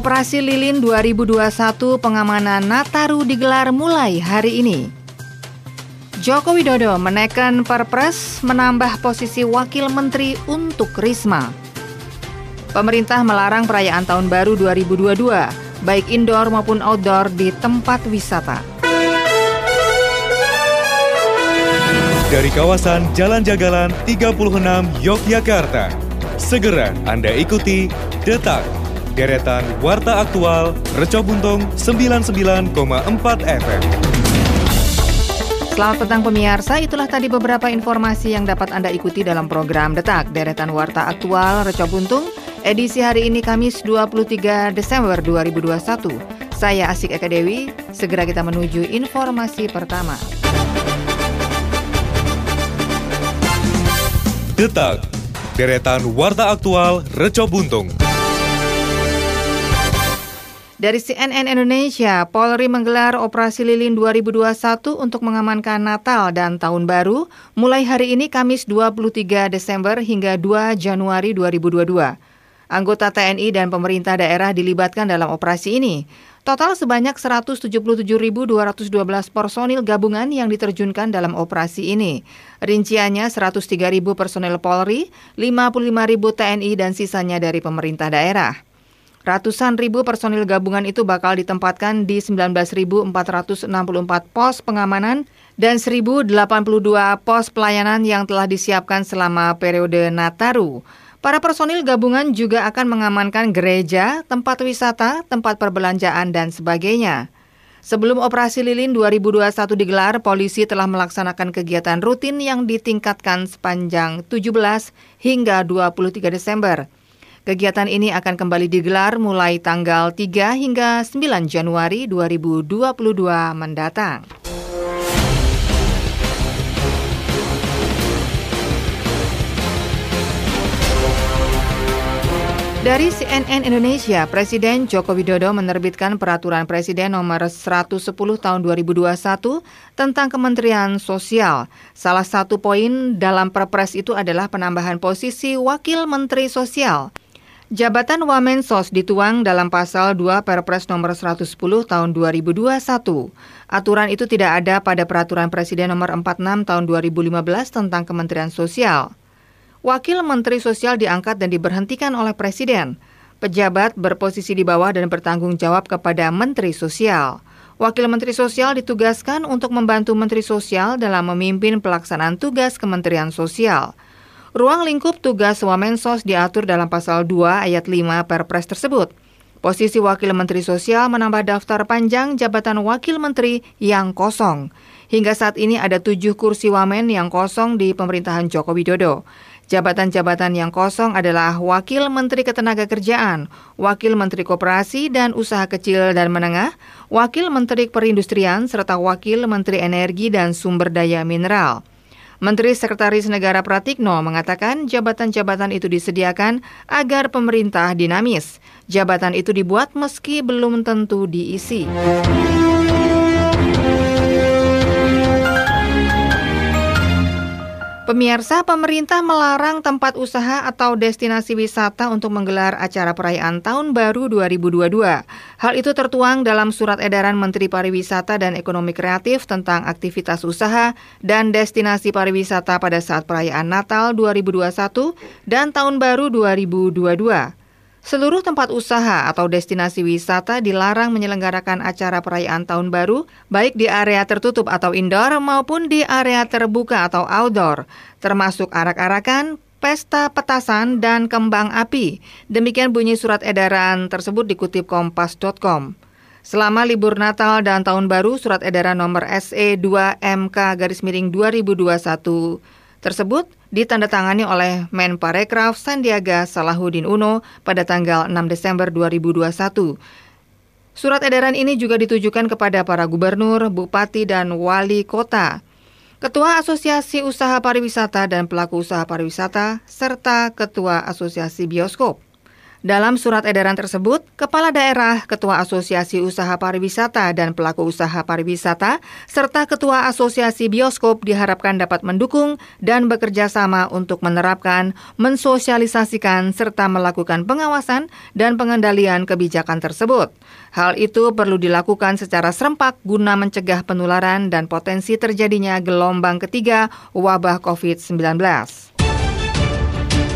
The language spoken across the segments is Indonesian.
Operasi Lilin 2021 pengamanan Nataru digelar mulai hari ini. Joko Widodo menekan Perpres menambah posisi wakil menteri untuk Risma. Pemerintah melarang perayaan Tahun Baru 2022, baik indoor maupun outdoor di tempat wisata. Dari kawasan Jalan Jagalan 36 Yogyakarta, segera Anda ikuti Detak deretan Warta Aktual Reco Buntung 99,4 FM. Selamat petang pemirsa, itulah tadi beberapa informasi yang dapat Anda ikuti dalam program Detak Deretan Warta Aktual Reco Buntung edisi hari ini Kamis 23 Desember 2021. Saya Asik Eka Dewi, segera kita menuju informasi pertama. Detak, deretan Warta Aktual Reco Buntung. Dari CNN Indonesia, Polri menggelar Operasi Lilin 2021 untuk mengamankan Natal dan Tahun Baru mulai hari ini Kamis 23 Desember hingga 2 Januari 2022. Anggota TNI dan pemerintah daerah dilibatkan dalam operasi ini. Total sebanyak 177.212 personil gabungan yang diterjunkan dalam operasi ini. Rinciannya 103.000 personil Polri, 55.000 TNI dan sisanya dari pemerintah daerah. Ratusan ribu personil gabungan itu bakal ditempatkan di 19.464 pos pengamanan dan 1.082 pos pelayanan yang telah disiapkan selama periode Nataru. Para personil gabungan juga akan mengamankan gereja, tempat wisata, tempat perbelanjaan, dan sebagainya. Sebelum operasi lilin 2021 digelar, polisi telah melaksanakan kegiatan rutin yang ditingkatkan sepanjang 17 hingga 23 Desember. Kegiatan ini akan kembali digelar mulai tanggal 3 hingga 9 Januari 2022 mendatang. Dari CNN Indonesia, Presiden Joko Widodo menerbitkan peraturan Presiden nomor 110 tahun 2021 tentang Kementerian Sosial. Salah satu poin dalam Perpres itu adalah penambahan posisi Wakil Menteri Sosial. Jabatan Wamensos dituang dalam pasal 2 Perpres nomor 110 tahun 2021. Aturan itu tidak ada pada peraturan Presiden nomor 46 tahun 2015 tentang Kementerian Sosial. Wakil Menteri Sosial diangkat dan diberhentikan oleh Presiden. Pejabat berposisi di bawah dan bertanggung jawab kepada Menteri Sosial. Wakil Menteri Sosial ditugaskan untuk membantu Menteri Sosial dalam memimpin pelaksanaan tugas Kementerian Sosial. Ruang lingkup tugas Wamensos diatur dalam pasal 2 ayat 5 Perpres tersebut. Posisi Wakil Menteri Sosial menambah daftar panjang jabatan Wakil Menteri yang kosong. Hingga saat ini ada tujuh kursi wamen yang kosong di pemerintahan Joko Widodo. Jabatan-jabatan yang kosong adalah Wakil Menteri Ketenagakerjaan, Wakil Menteri Koperasi dan Usaha Kecil dan Menengah, Wakil Menteri Perindustrian, serta Wakil Menteri Energi dan Sumber Daya Mineral. Menteri Sekretaris Negara Pratikno mengatakan jabatan-jabatan itu disediakan agar pemerintah dinamis. Jabatan itu dibuat meski belum tentu diisi. Pemirsa, pemerintah melarang tempat usaha atau destinasi wisata untuk menggelar acara perayaan Tahun Baru 2022. Hal itu tertuang dalam surat edaran Menteri Pariwisata dan Ekonomi Kreatif tentang aktivitas usaha dan destinasi pariwisata pada saat perayaan Natal 2021 dan Tahun Baru 2022. Seluruh tempat usaha atau destinasi wisata dilarang menyelenggarakan acara perayaan Tahun Baru, baik di area tertutup atau indoor maupun di area terbuka atau outdoor, termasuk arak-arakan, pesta petasan, dan kembang api. Demikian bunyi surat edaran tersebut dikutip kompas.com. Selama libur Natal dan Tahun Baru, surat edaran nomor SE 2 MK garis miring 2021 tersebut ditandatangani oleh Menparekraf Sandiaga Salahuddin Uno pada tanggal 6 Desember 2021. Surat edaran ini juga ditujukan kepada para gubernur, bupati, dan wali kota, Ketua Asosiasi Usaha Pariwisata dan Pelaku Usaha Pariwisata, serta Ketua Asosiasi Bioskop. Dalam surat edaran tersebut, Kepala Daerah, Ketua Asosiasi Usaha Pariwisata dan pelaku usaha pariwisata, serta Ketua Asosiasi Bioskop diharapkan dapat mendukung dan bekerja sama untuk menerapkan, mensosialisasikan, serta melakukan pengawasan dan pengendalian kebijakan tersebut. Hal itu perlu dilakukan secara serempak guna mencegah penularan dan potensi terjadinya gelombang ketiga wabah COVID-19.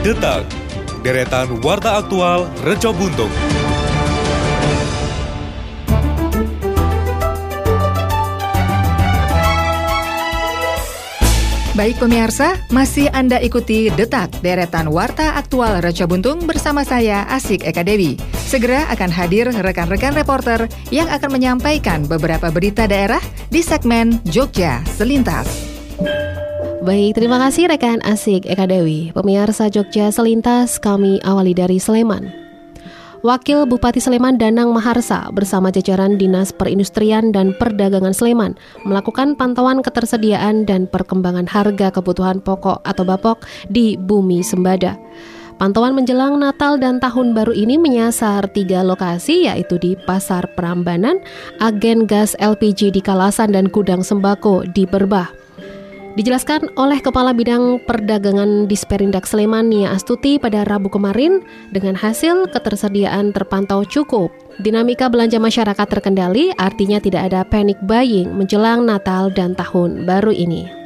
Detak deretan Warta Aktual Reco Buntung. Baik pemirsa, masih Anda ikuti Detak Deretan Warta Aktual Reco Buntung bersama saya Asik Eka Dewi. Segera akan hadir rekan-rekan reporter yang akan menyampaikan beberapa berita daerah di segmen Jogja Selintas. Baik, terima kasih rekan asik Eka Dewi. Pemirsa Jogja selintas kami awali dari Sleman. Wakil Bupati Sleman Danang Maharsa bersama jajaran Dinas Perindustrian dan Perdagangan Sleman melakukan pantauan ketersediaan dan perkembangan harga kebutuhan pokok atau bapok di Bumi Sembada. Pantauan menjelang Natal dan Tahun Baru ini menyasar tiga lokasi yaitu di Pasar Prambanan, agen gas LPG di Kalasan dan gudang sembako di Berbah. Dijelaskan oleh Kepala Bidang Perdagangan Disperindak Sleman Nia Astuti pada Rabu kemarin, dengan hasil ketersediaan terpantau cukup. Dinamika belanja masyarakat terkendali, artinya tidak ada panic buying menjelang Natal dan Tahun Baru ini.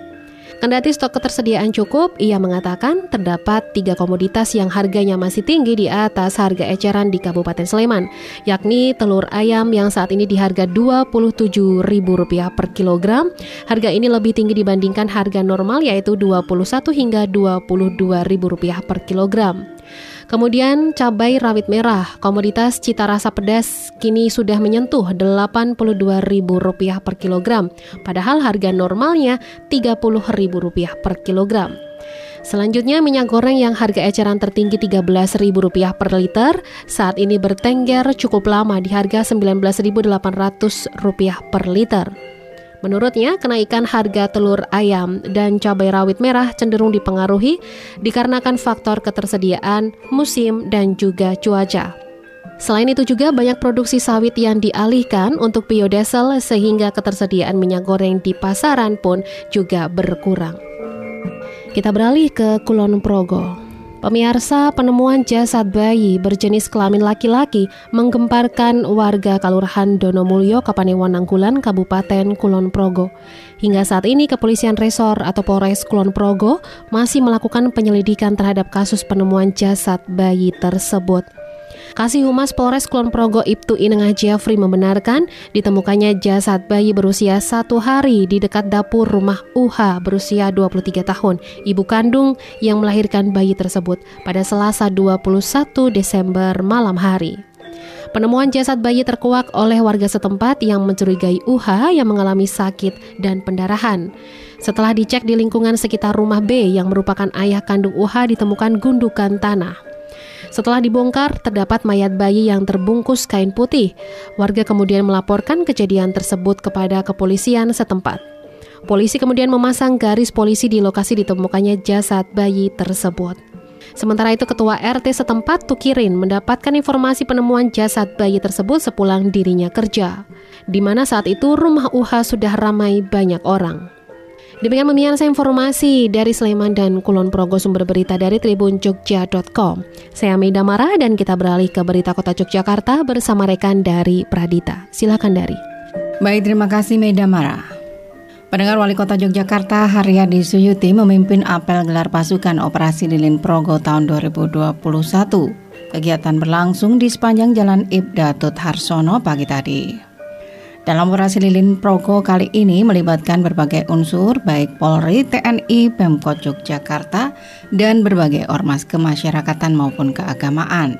Kendati stok ketersediaan cukup, ia mengatakan terdapat tiga komoditas yang harganya masih tinggi di atas harga eceran di Kabupaten Sleman, yakni telur ayam yang saat ini di harga Rp27.000 per kilogram. Harga ini lebih tinggi dibandingkan harga normal yaitu Rp21 hingga Rp22.000 per kilogram. Kemudian cabai rawit merah, komoditas cita rasa pedas kini sudah menyentuh Rp82.000 per kilogram, padahal harga normalnya Rp30.000 per kilogram. Selanjutnya minyak goreng yang harga eceran tertinggi Rp13.000 per liter saat ini bertengger cukup lama di harga Rp19.800 per liter. Menurutnya, kenaikan harga telur ayam dan cabai rawit merah cenderung dipengaruhi dikarenakan faktor ketersediaan, musim, dan juga cuaca. Selain itu juga banyak produksi sawit yang dialihkan untuk biodiesel sehingga ketersediaan minyak goreng di pasaran pun juga berkurang. Kita beralih ke Kulon Progo. Pemirsa, penemuan jasad bayi berjenis kelamin laki-laki menggemparkan warga Kalurahan Donomulyo, Kapanewon Nangkulan, Kabupaten Kulon Progo. Hingga saat ini, Kepolisian Resor atau Polres Kulon Progo masih melakukan penyelidikan terhadap kasus penemuan jasad bayi tersebut. Kasih Humas Polres Kulon Progo Ibtu Inengah Jafri membenarkan ditemukannya jasad bayi berusia satu hari di dekat dapur rumah UH berusia 23 tahun, ibu kandung yang melahirkan bayi tersebut pada Selasa 21 Desember malam hari. Penemuan jasad bayi terkuak oleh warga setempat yang mencurigai UH yang mengalami sakit dan pendarahan. Setelah dicek di lingkungan sekitar rumah B yang merupakan ayah kandung UH ditemukan gundukan tanah. Setelah dibongkar, terdapat mayat bayi yang terbungkus kain putih. Warga kemudian melaporkan kejadian tersebut kepada kepolisian setempat. Polisi kemudian memasang garis polisi di lokasi ditemukannya jasad bayi tersebut. Sementara itu Ketua RT setempat Tukirin mendapatkan informasi penemuan jasad bayi tersebut sepulang dirinya kerja, di mana saat itu rumah UH sudah ramai banyak orang. Demikian pemirsa informasi dari Sleman dan Kulon Progo sumber berita dari tribunjogja.com. Saya Meida Mara dan kita beralih ke berita kota Yogyakarta bersama rekan dari Pradita. Silakan dari. Baik, terima kasih Meida Mara. Pendengar Wali Kota Yogyakarta Haryadi Suyuti memimpin apel gelar pasukan operasi Lilin Progo tahun 2021. Kegiatan berlangsung di sepanjang Jalan Ibda Tut Harsono pagi tadi. Dalam operasi lilin Progo kali ini melibatkan berbagai unsur baik Polri, TNI, Pemkot Yogyakarta, dan berbagai ormas kemasyarakatan maupun keagamaan.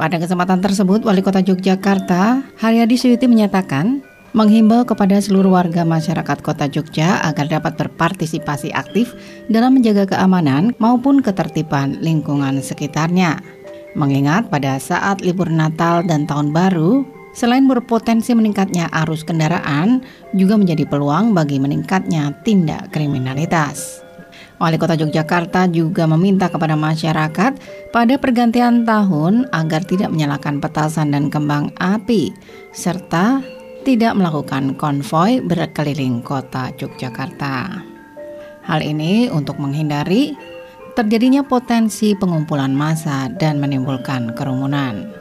Pada kesempatan tersebut, Wali Kota Yogyakarta, Haryadi Suyuti menyatakan, menghimbau kepada seluruh warga masyarakat Kota Jogja agar dapat berpartisipasi aktif dalam menjaga keamanan maupun ketertiban lingkungan sekitarnya. Mengingat pada saat libur Natal dan Tahun Baru, Selain berpotensi meningkatnya arus kendaraan, juga menjadi peluang bagi meningkatnya tindak kriminalitas. Wali Kota Yogyakarta juga meminta kepada masyarakat pada pergantian tahun agar tidak menyalakan petasan dan kembang api, serta tidak melakukan konvoi berkeliling kota Yogyakarta. Hal ini untuk menghindari terjadinya potensi pengumpulan massa dan menimbulkan kerumunan.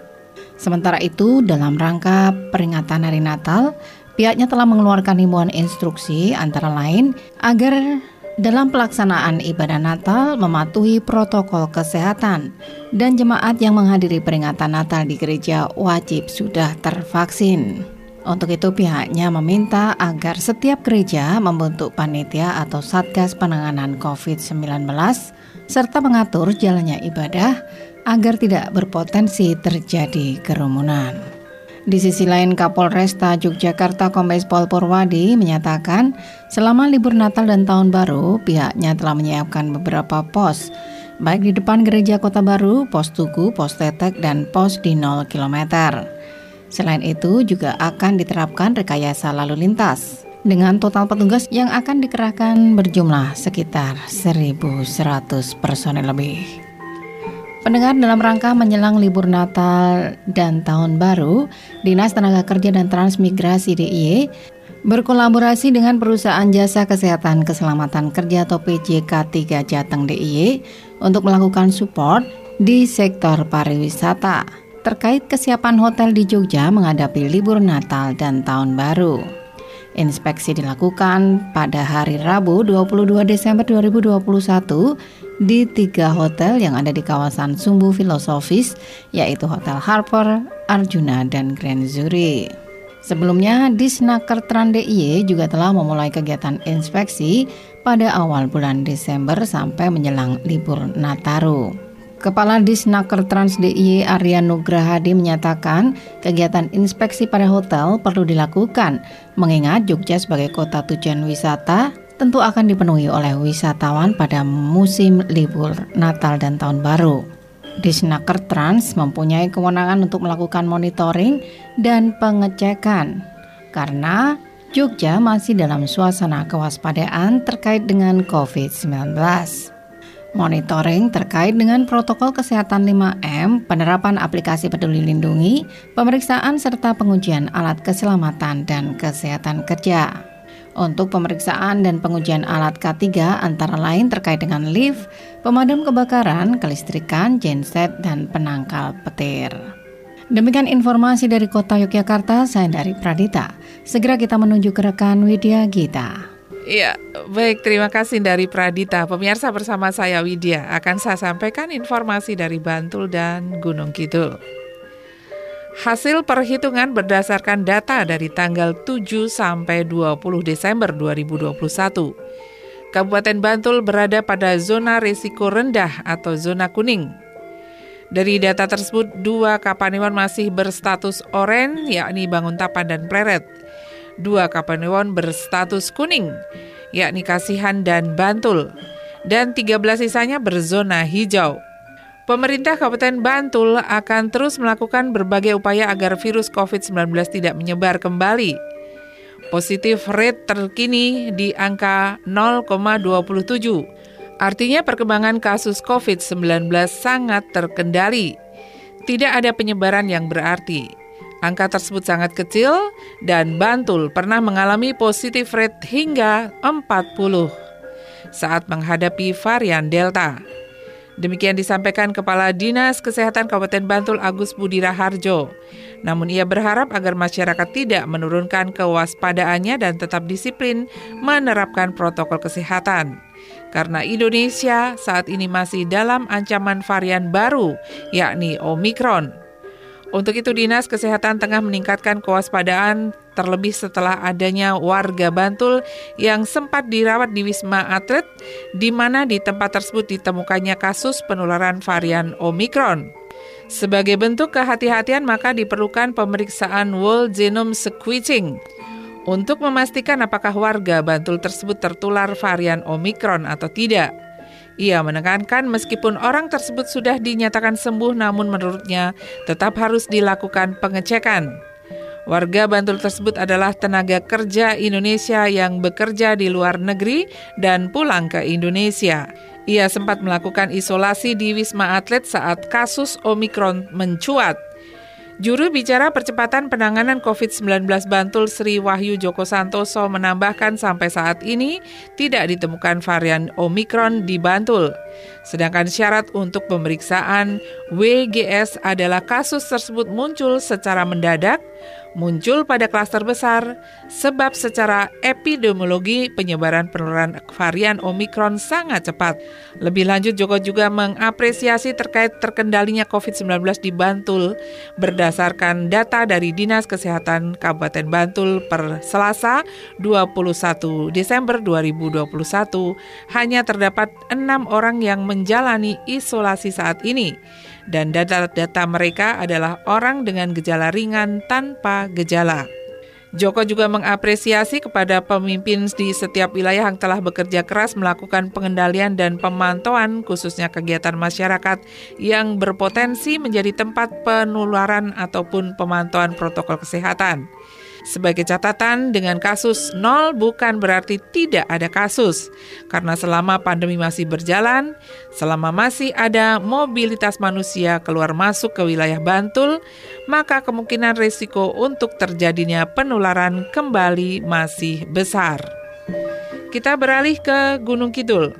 Sementara itu, dalam rangka peringatan Hari Natal, pihaknya telah mengeluarkan himbauan instruksi antara lain agar dalam pelaksanaan ibadah Natal mematuhi protokol kesehatan dan jemaat yang menghadiri peringatan Natal di gereja wajib sudah tervaksin. Untuk itu pihaknya meminta agar setiap gereja membentuk panitia atau satgas penanganan COVID-19 serta mengatur jalannya ibadah agar tidak berpotensi terjadi kerumunan. Di sisi lain, Kapolresta Yogyakarta Kombes Pol Purwadi menyatakan selama libur Natal dan Tahun Baru, pihaknya telah menyiapkan beberapa pos, baik di depan gereja Kota Baru, pos Tugu, pos Tetek, dan pos di 0 km. Selain itu, juga akan diterapkan rekayasa lalu lintas dengan total petugas yang akan dikerahkan berjumlah sekitar 1.100 personel lebih. Pendengar dalam rangka menjelang libur Natal dan Tahun Baru, Dinas Tenaga Kerja dan Transmigrasi DIY berkolaborasi dengan perusahaan jasa kesehatan keselamatan kerja atau PJK 3 Jateng DIY untuk melakukan support di sektor pariwisata terkait kesiapan hotel di Jogja menghadapi libur Natal dan Tahun Baru. Inspeksi dilakukan pada hari Rabu 22 Desember 2021 di tiga hotel yang ada di kawasan Sumbu Filosofis, yaitu Hotel Harper, Arjuna, dan Grand Zuri. Sebelumnya, Disnaker Tran DIY juga telah memulai kegiatan inspeksi pada awal bulan Desember sampai menjelang libur Nataru. Kepala Disnaker Trans DIY Arya Nugrahadi menyatakan kegiatan inspeksi pada hotel perlu dilakukan mengingat Jogja sebagai kota tujuan wisata tentu akan dipenuhi oleh wisatawan pada musim libur Natal dan Tahun Baru. Disnaker Trans mempunyai kewenangan untuk melakukan monitoring dan pengecekan karena Jogja masih dalam suasana kewaspadaan terkait dengan COVID-19. Monitoring terkait dengan protokol kesehatan 5M, penerapan aplikasi peduli lindungi, pemeriksaan serta pengujian alat keselamatan dan kesehatan kerja untuk pemeriksaan dan pengujian alat K3 antara lain terkait dengan lift, pemadam kebakaran, kelistrikan, genset, dan penangkal petir. Demikian informasi dari kota Yogyakarta, saya dari Pradita. Segera kita menuju ke rekan Widya Gita. Iya, baik terima kasih dari Pradita. Pemirsa bersama saya Widya akan saya sampaikan informasi dari Bantul dan Gunung Kidul. Hasil perhitungan berdasarkan data dari tanggal 7 sampai 20 Desember 2021. Kabupaten Bantul berada pada zona risiko rendah atau zona kuning. Dari data tersebut, dua Kapanewon masih berstatus oranye, yakni Banguntapan dan Pleret. Dua Kapanewon berstatus kuning, yakni Kasihan dan Bantul. Dan 13 sisanya berzona hijau. Pemerintah Kabupaten Bantul akan terus melakukan berbagai upaya agar virus COVID-19 tidak menyebar kembali. Positif rate terkini di angka 0,27. Artinya perkembangan kasus COVID-19 sangat terkendali. Tidak ada penyebaran yang berarti. Angka tersebut sangat kecil dan Bantul pernah mengalami positif rate hingga 40 saat menghadapi varian Delta. Demikian disampaikan Kepala Dinas Kesehatan Kabupaten Bantul Agus Budi Raharjo. Namun ia berharap agar masyarakat tidak menurunkan kewaspadaannya dan tetap disiplin menerapkan protokol kesehatan. Karena Indonesia saat ini masih dalam ancaman varian baru, yakni Omikron. Untuk itu Dinas Kesehatan tengah meningkatkan kewaspadaan terlebih setelah adanya warga Bantul yang sempat dirawat di Wisma Atlet di mana di tempat tersebut ditemukannya kasus penularan varian Omikron. Sebagai bentuk kehati-hatian maka diperlukan pemeriksaan whole genome sequencing untuk memastikan apakah warga Bantul tersebut tertular varian Omikron atau tidak. Ia menekankan meskipun orang tersebut sudah dinyatakan sembuh namun menurutnya tetap harus dilakukan pengecekan. Warga Bantul tersebut adalah tenaga kerja Indonesia yang bekerja di luar negeri dan pulang ke Indonesia. Ia sempat melakukan isolasi di Wisma Atlet saat kasus Omikron mencuat. Juru bicara percepatan penanganan COVID-19 Bantul Sri Wahyu Joko Santoso menambahkan sampai saat ini tidak ditemukan varian Omikron di Bantul. Sedangkan syarat untuk pemeriksaan WGS adalah kasus tersebut muncul secara mendadak, muncul pada klaster besar sebab secara epidemiologi penyebaran penularan varian Omikron sangat cepat. Lebih lanjut Joko juga mengapresiasi terkait terkendalinya COVID-19 di Bantul berdasarkan data dari Dinas Kesehatan Kabupaten Bantul per Selasa 21 Desember 2021 hanya terdapat enam orang menjalani isolasi saat ini dan data-data mereka adalah orang dengan gejala ringan tanpa gejala. Joko juga mengapresiasi kepada pemimpin di setiap wilayah yang telah bekerja keras melakukan pengendalian dan pemantauan khususnya kegiatan masyarakat yang berpotensi menjadi tempat penularan ataupun pemantauan protokol kesehatan. Sebagai catatan, dengan kasus nol bukan berarti tidak ada kasus, karena selama pandemi masih berjalan, selama masih ada mobilitas manusia keluar masuk ke wilayah Bantul, maka kemungkinan risiko untuk terjadinya penularan kembali masih besar. Kita beralih ke Gunung Kidul.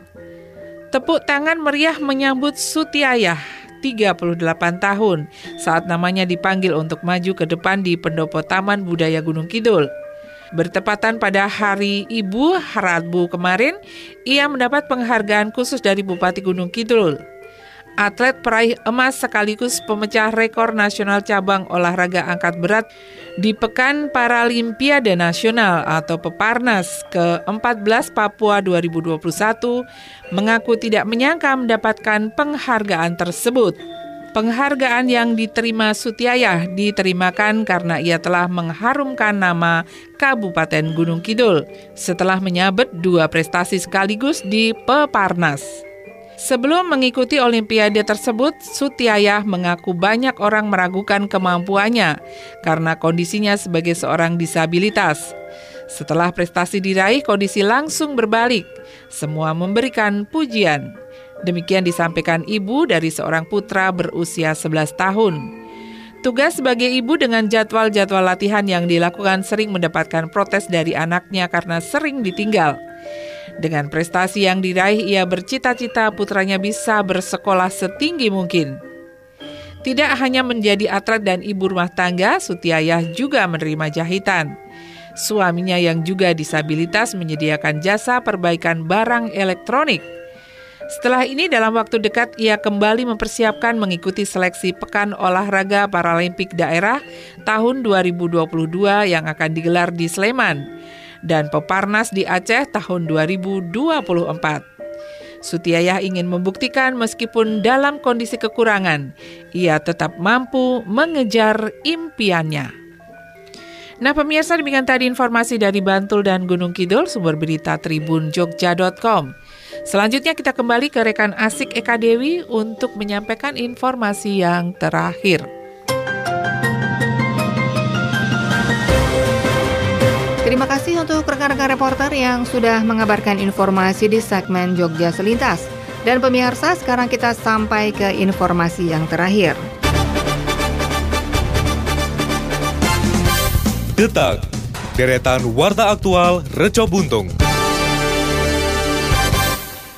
Tepuk tangan meriah menyambut Sutiayah 38 tahun saat namanya dipanggil untuk maju ke depan di pendopo Taman Budaya Gunung Kidul. Bertepatan pada Hari Ibu Rabu kemarin, ia mendapat penghargaan khusus dari Bupati Gunung Kidul atlet peraih emas sekaligus pemecah rekor nasional cabang olahraga angkat berat di Pekan Paralimpiade Nasional atau Peparnas ke-14 Papua 2021 mengaku tidak menyangka mendapatkan penghargaan tersebut. Penghargaan yang diterima Sutiayah diterimakan karena ia telah mengharumkan nama Kabupaten Gunung Kidul setelah menyabet dua prestasi sekaligus di Peparnas. Sebelum mengikuti Olimpiade tersebut, Sutiayah mengaku banyak orang meragukan kemampuannya karena kondisinya sebagai seorang disabilitas. Setelah prestasi diraih, kondisi langsung berbalik. Semua memberikan pujian. Demikian disampaikan ibu dari seorang putra berusia 11 tahun. Tugas sebagai ibu dengan jadwal-jadwal latihan yang dilakukan sering mendapatkan protes dari anaknya karena sering ditinggal. Dengan prestasi yang diraih, ia bercita-cita putranya bisa bersekolah setinggi mungkin. Tidak hanya menjadi atlet dan ibu rumah tangga, Sutiayah juga menerima jahitan. Suaminya yang juga disabilitas menyediakan jasa perbaikan barang elektronik. Setelah ini dalam waktu dekat ia kembali mempersiapkan mengikuti seleksi Pekan Olahraga Paralimpik Daerah tahun 2022 yang akan digelar di Sleman dan Peparnas di Aceh tahun 2024. Sutiayah ingin membuktikan meskipun dalam kondisi kekurangan, ia tetap mampu mengejar impiannya. Nah pemirsa demikian tadi informasi dari Bantul dan Gunung Kidul, sumber berita Tribun Jogja.com. Selanjutnya kita kembali ke rekan Asik Eka Dewi untuk menyampaikan informasi yang terakhir. Kasih untuk rekan-rekan reporter yang sudah mengabarkan informasi di segmen Jogja Selintas. Dan pemirsa, sekarang kita sampai ke informasi yang terakhir. Detak, deretan warta aktual Reco Buntung.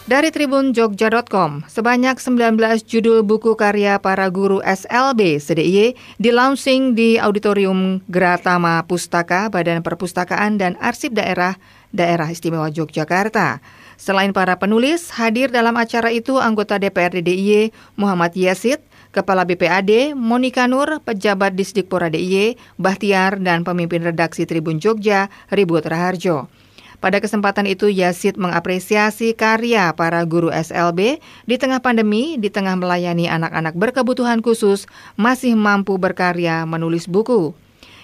Dari Tribun Jogja.com, sebanyak 19 judul buku karya para guru SLB CDIY di di Auditorium Gratama Pustaka Badan Perpustakaan dan Arsip Daerah Daerah Istimewa Yogyakarta. Selain para penulis, hadir dalam acara itu anggota DPRD DIY Muhammad Yasid, Kepala BPAD, Monika Nur, pejabat Disdikpora DIY, Bahtiar, dan pemimpin redaksi Tribun Jogja, Ribut Raharjo. Pada kesempatan itu Yasid mengapresiasi karya para guru SLB di tengah pandemi, di tengah melayani anak-anak berkebutuhan khusus, masih mampu berkarya menulis buku.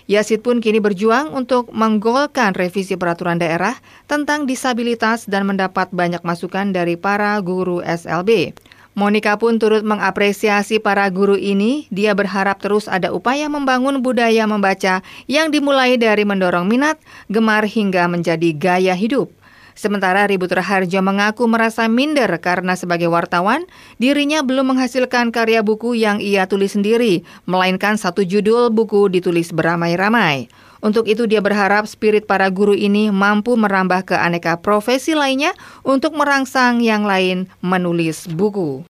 Yasid pun kini berjuang untuk menggolkan revisi peraturan daerah tentang disabilitas dan mendapat banyak masukan dari para guru SLB. Monica pun turut mengapresiasi para guru ini. Dia berharap terus ada upaya membangun budaya membaca yang dimulai dari mendorong minat, gemar hingga menjadi gaya hidup. Sementara Ribut Raharjo mengaku merasa minder karena sebagai wartawan, dirinya belum menghasilkan karya buku yang ia tulis sendiri, melainkan satu judul buku ditulis beramai-ramai. Untuk itu dia berharap spirit para guru ini mampu merambah ke aneka profesi lainnya untuk merangsang yang lain menulis buku.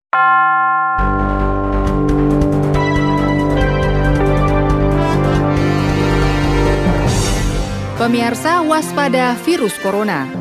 Pemirsa waspada virus corona.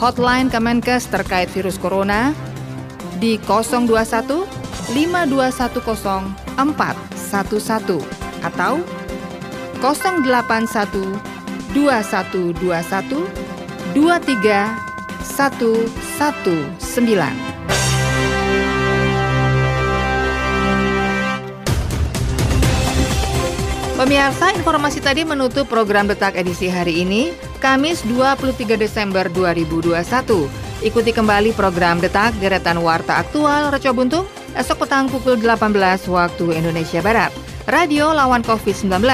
Hotline Kemenkes terkait virus corona di 021 5210 411 atau 081 2121 23119. Pemirsa, informasi tadi menutup program Detak edisi hari ini, Kamis 23 Desember 2021. Ikuti kembali program Detak Deretan Warta Aktual Reco Buntung esok petang pukul 18 waktu Indonesia Barat. Radio lawan COVID-19.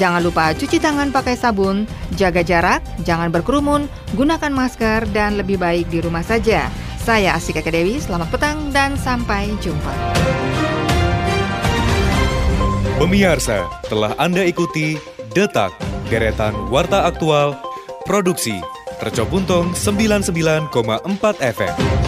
Jangan lupa cuci tangan pakai sabun, jaga jarak, jangan berkerumun, gunakan masker, dan lebih baik di rumah saja. Saya Asika Dewi, selamat petang dan sampai jumpa. Pemirsa, telah Anda ikuti Detak, Deretan Warta Aktual, Produksi, Tercobuntung 99,4 FM.